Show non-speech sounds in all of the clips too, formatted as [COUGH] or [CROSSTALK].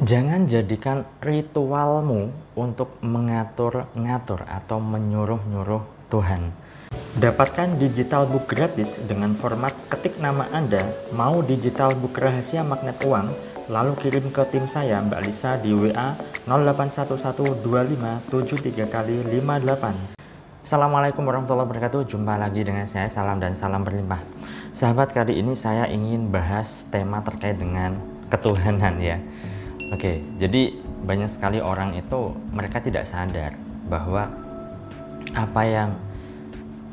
Jangan jadikan ritualmu untuk mengatur-ngatur atau menyuruh-nyuruh Tuhan. Dapatkan digital book gratis dengan format ketik nama Anda, mau digital book rahasia magnet uang, lalu kirim ke tim saya Mbak Lisa di WA 08112573 kali 58. Assalamualaikum warahmatullahi wabarakatuh Jumpa lagi dengan saya Salam dan salam berlimpah Sahabat kali ini saya ingin bahas tema terkait dengan ketuhanan ya Oke, jadi banyak sekali orang itu mereka tidak sadar bahwa apa yang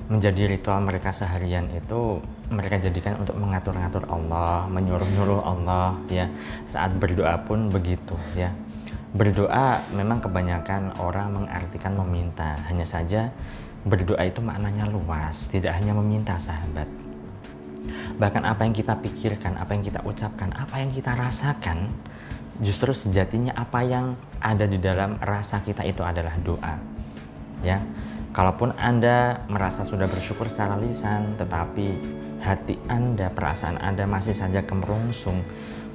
menjadi ritual mereka seharian itu mereka jadikan untuk mengatur-ngatur Allah, menyuruh-nyuruh Allah ya. Saat berdoa pun begitu ya. Berdoa memang kebanyakan orang mengartikan meminta, hanya saja berdoa itu maknanya luas, tidak hanya meminta sahabat. Bahkan apa yang kita pikirkan, apa yang kita ucapkan, apa yang kita rasakan justru sejatinya apa yang ada di dalam rasa kita itu adalah doa. Ya. Kalaupun Anda merasa sudah bersyukur secara lisan, tetapi hati Anda, perasaan Anda masih saja kemerungsung,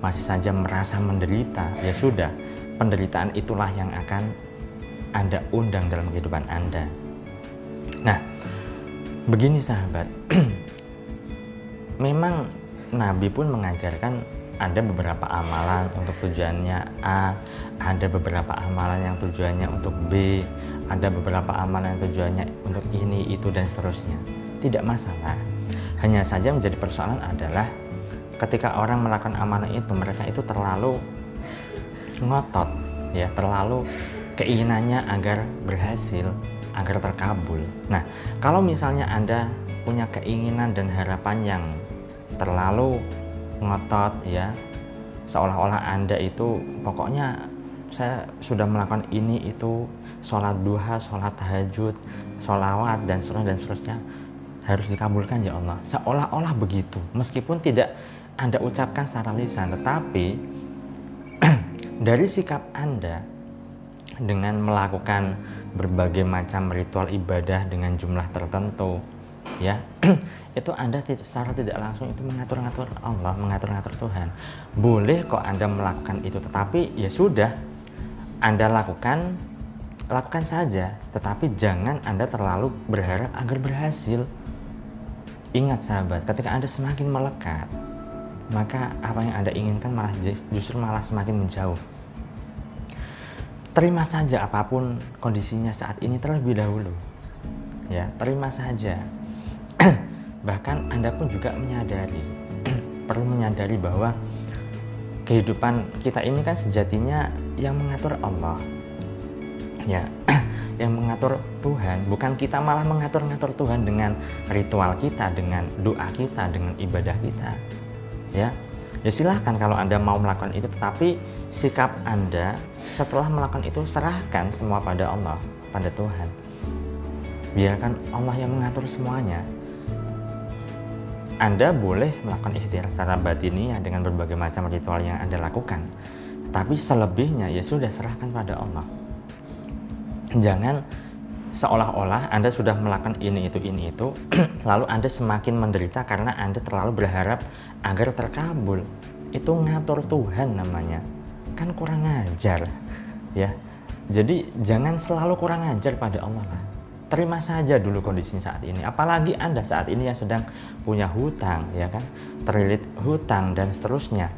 masih saja merasa menderita, ya sudah, penderitaan itulah yang akan Anda undang dalam kehidupan Anda. Nah, begini sahabat, [CLEARS THROAT] memang Nabi pun mengajarkan ada beberapa amalan untuk tujuannya A, ada beberapa amalan yang tujuannya untuk B, ada beberapa amalan yang tujuannya untuk ini, itu dan seterusnya. Tidak masalah. Hanya saja menjadi persoalan adalah ketika orang melakukan amalan itu, mereka itu terlalu ngotot, ya, terlalu keinginannya agar berhasil, agar terkabul. Nah, kalau misalnya Anda punya keinginan dan harapan yang terlalu ngotot ya. Seolah-olah anda itu pokoknya saya sudah melakukan ini itu sholat duha, sholat tahajud, sholawat dan seterusnya dan seterusnya harus dikabulkan ya Allah. Seolah-olah begitu meskipun tidak anda ucapkan secara lisan tetapi [CLEARS THROAT] dari sikap anda dengan melakukan berbagai macam ritual ibadah dengan jumlah tertentu ya [CLEARS THROAT] itu Anda secara tidak langsung itu mengatur-ngatur Allah, mengatur-ngatur Tuhan. Boleh kok Anda melakukan itu, tetapi ya sudah Anda lakukan lakukan saja, tetapi jangan Anda terlalu berharap agar berhasil. Ingat sahabat, ketika Anda semakin melekat, maka apa yang Anda inginkan malah justru malah semakin menjauh. Terima saja apa pun kondisinya saat ini terlebih dahulu. Ya, terima saja bahkan Anda pun juga menyadari [CLEARS THROAT] perlu menyadari bahwa kehidupan kita ini kan sejatinya yang mengatur Allah. Ya [CLEARS THROAT] yang mengatur Tuhan. Bukan kita malah mengatur-ngatur Tuhan dengan ritual kita dengan doa kita dengan ibadah kita. Ya ya silahkan kalau anda mau melakukan itu. Tetapi sikap anda setelah melakukan itu serahkan semua pada Allah pada Tuhan. Biarkan Allah yang mengatur semuanya anda boleh melakukan ikhtiar secara batiniah dengan berbagai macam ritual yang Anda lakukan. Tapi selebihnya ya sudah serahkan pada Allah. Jangan seolah-olah Anda sudah melakukan ini itu ini itu [CLEARS THROAT] lalu Anda semakin menderita karena Anda terlalu berharap agar terkabul. Itu ngatur Tuhan namanya. Kan kurang ajar. Ya. Jadi jangan selalu kurang ajar pada Allah lah terima saja dulu kondisi saat ini. Apalagi Anda saat ini yang sedang punya hutang, ya kan? Terlilit hutang dan seterusnya.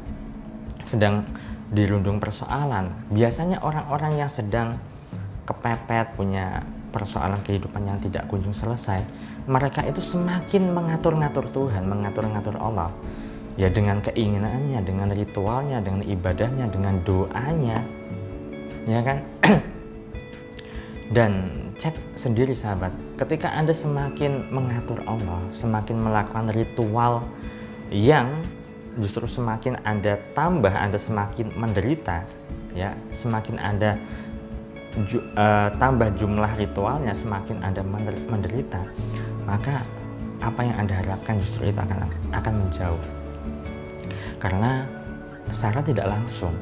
Sedang dirundung persoalan. Biasanya orang-orang yang sedang kepepet punya persoalan kehidupan yang tidak kunjung selesai, mereka itu semakin mengatur-ngatur Tuhan, mengatur-ngatur Allah. Ya dengan keinginannya, dengan ritualnya, dengan ibadahnya, dengan doanya. Ya kan? [CLEARS THROAT] Dan cek sendiri sahabat, ketika Anda semakin mengatur Allah, semakin melakukan ritual yang justru semakin Anda tambah, Anda semakin menderita, ya, semakin Anda ju, uh, tambah jumlah ritualnya, semakin Anda menderita, maka apa yang Anda harapkan justru itu akan akan menjauh. Karena secara tidak langsung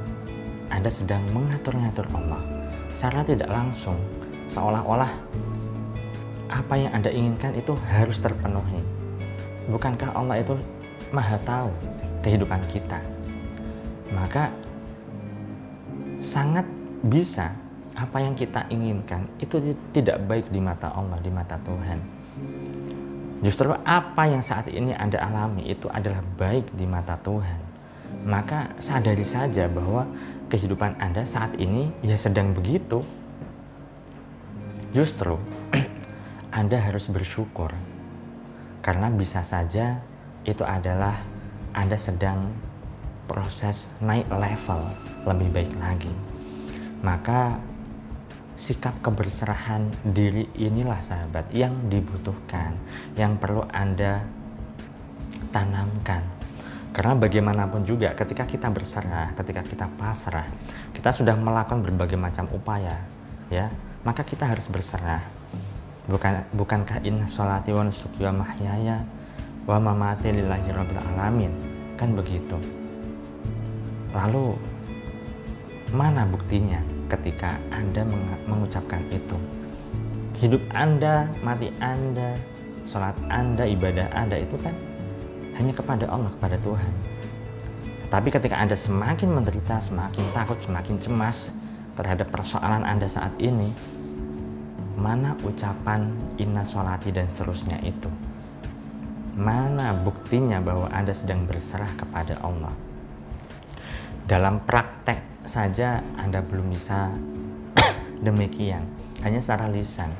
Anda sedang mengatur-ngatur Allah. Secara tidak langsung seolah-olah apa yang Anda inginkan itu harus terpenuhi. Bukankah Allah itu maha tahu kehidupan kita? Maka sangat bisa apa yang kita inginkan itu tidak baik di mata Allah, di mata Tuhan. Justru apa yang saat ini Anda alami itu adalah baik di mata Tuhan. Maka sadari saja bahwa kehidupan Anda saat ini ya sedang begitu. Justru [CLEARS THROAT] Anda harus bersyukur karena bisa saja itu adalah Anda sedang proses naik level lebih baik lagi. Maka sikap keberserahan diri inilah sahabat yang dibutuhkan, yang perlu Anda tanamkan. Karena bagaimanapun juga ketika kita berserah, ketika kita pasrah, kita sudah melakukan berbagai macam upaya, ya, maka kita harus berserah. Bukan bukankah inna sholati wa nusuki wa mahyaya wa mamati lillahi rabbil alamin? Kan begitu. Lalu mana buktinya? ketika Anda mengucapkan itu. Hidup Anda, mati Anda, sholat Anda, ibadah Anda itu kan hanya kepada Allah, kepada Tuhan. Tapi ketika Anda semakin menderita, semakin takut, semakin cemas terhadap persoalan Anda saat ini, mana ucapan inna sholati dan seterusnya itu? Mana buktinya bahwa Anda sedang berserah kepada Allah? Dalam praktek saja Anda belum bisa [COUGHS] demikian, hanya secara lisan.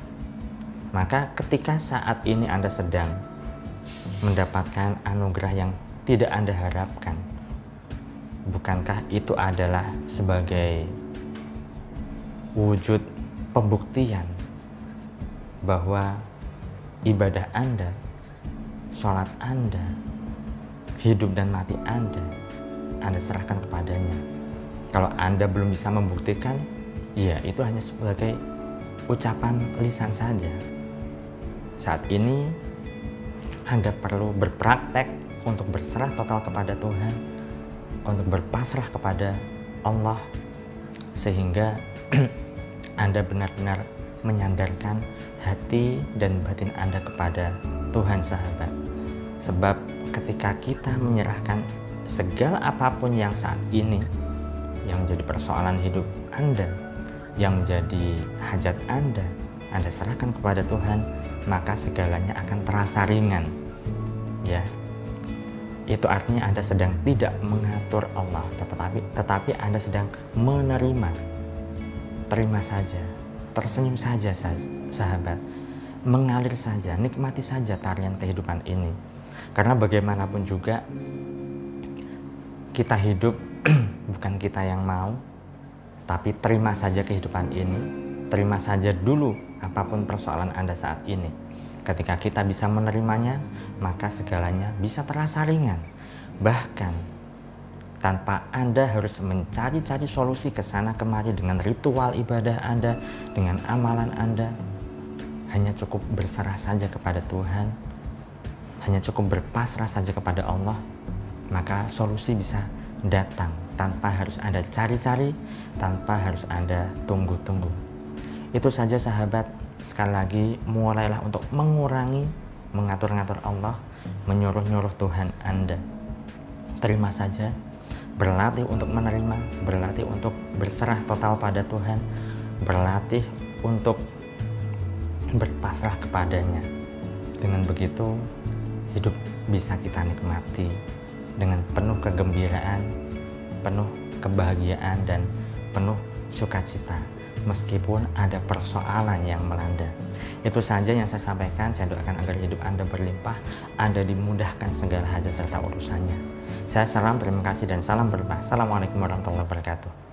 Maka ketika saat ini Anda sedang mendapatkan anugerah yang tidak Anda harapkan, bukankah itu adalah sebagai wujud pembuktian bahwa ibadah Anda, sholat Anda, hidup dan mati Anda, Anda serahkan kepadanya kalau Anda belum bisa membuktikan, ya itu hanya sebagai ucapan lisan saja. Saat ini Anda perlu berpraktek untuk berserah total kepada Tuhan, untuk berpasrah kepada Allah, sehingga [CLEARS THROAT] Anda benar-benar menyandarkan hati dan batin Anda kepada Tuhan sahabat. Sebab ketika kita menyerahkan segala apa pun yang saat ini yang menjadi persoalan hidup Anda, yang menjadi hajat Anda, Anda serahkan kepada Tuhan, maka segalanya akan terasa ringan. Ya. Itu artinya Anda sedang tidak mengatur Allah, tetapi tetapi Anda sedang menerima. Terima saja, tersenyum saja sahabat. Mengalir saja, nikmati saja tarian kehidupan ini. Karena bagaimanapun juga kita hidup [CLEARS THROAT] bukan kita yang mau, tapi terima saja kehidupan ini, terima saja dulu apa pun persoalan Anda saat ini. Ketika kita bisa menerimanya, maka segalanya bisa terasa ringan. Bahkan tanpa Anda harus mencari-cari solusi ke sana kemari dengan ritual ibadah Anda, dengan amalan Anda. Hanya cukup berserah saja kepada Tuhan, hanya cukup berpasrah saja kepada Allah, maka solusi bisa datang tanpa harus Anda cari-cari, tanpa harus Anda tunggu-tunggu. Itu saja sahabat, sekali lagi mulailah untuk mengurangi, mengatur-ngatur Allah, menyuruh-nyuruh Tuhan Anda. Terima saja, berlatih untuk menerima, berlatih untuk berserah total pada Tuhan, berlatih untuk berpasrah kepadanya. Dengan begitu, hidup bisa kita nikmati dengan penuh kegembiraan, penuh kebahagiaan dan penuh sukacita meskipun ada persoalan yang melanda. Itu saja yang saya sampaikan. Saya doakan agar hidup Anda berlimpah, Anda dimudahkan segala hajat serta urusannya. Saya salam, terima kasih dan salam berkah. Assalamualaikum warahmatullahi wabarakatuh.